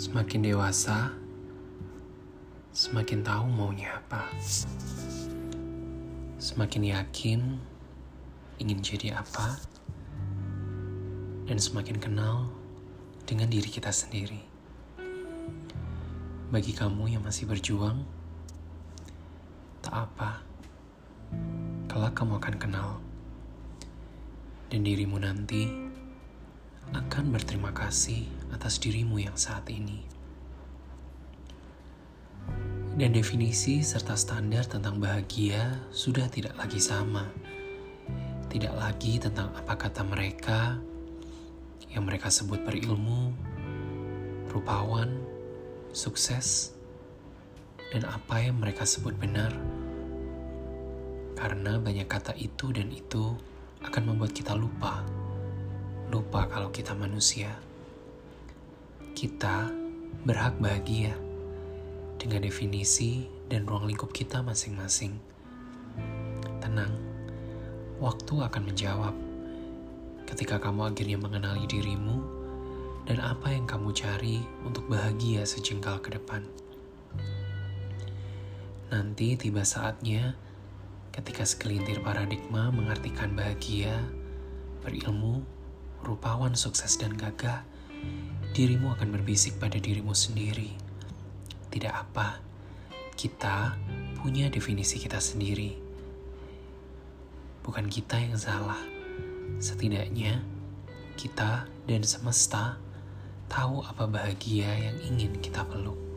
Semakin dewasa, semakin tahu maunya apa. Semakin yakin ingin jadi apa, dan semakin kenal dengan diri kita sendiri. Bagi kamu yang masih berjuang, tak apa, kelak kamu akan kenal, dan dirimu nanti akan berterima kasih atas dirimu yang saat ini. Dan definisi serta standar tentang bahagia sudah tidak lagi sama. Tidak lagi tentang apa kata mereka yang mereka sebut berilmu, rupawan, sukses, dan apa yang mereka sebut benar. Karena banyak kata itu dan itu akan membuat kita lupa lupa kalau kita manusia. Kita berhak bahagia dengan definisi dan ruang lingkup kita masing-masing. Tenang, waktu akan menjawab ketika kamu akhirnya mengenali dirimu dan apa yang kamu cari untuk bahagia sejengkal ke depan. Nanti tiba saatnya ketika segelintir paradigma mengartikan bahagia, berilmu, rupawan sukses dan gagah, dirimu akan berbisik pada dirimu sendiri. Tidak apa, kita punya definisi kita sendiri. Bukan kita yang salah. Setidaknya, kita dan semesta tahu apa bahagia yang ingin kita peluk.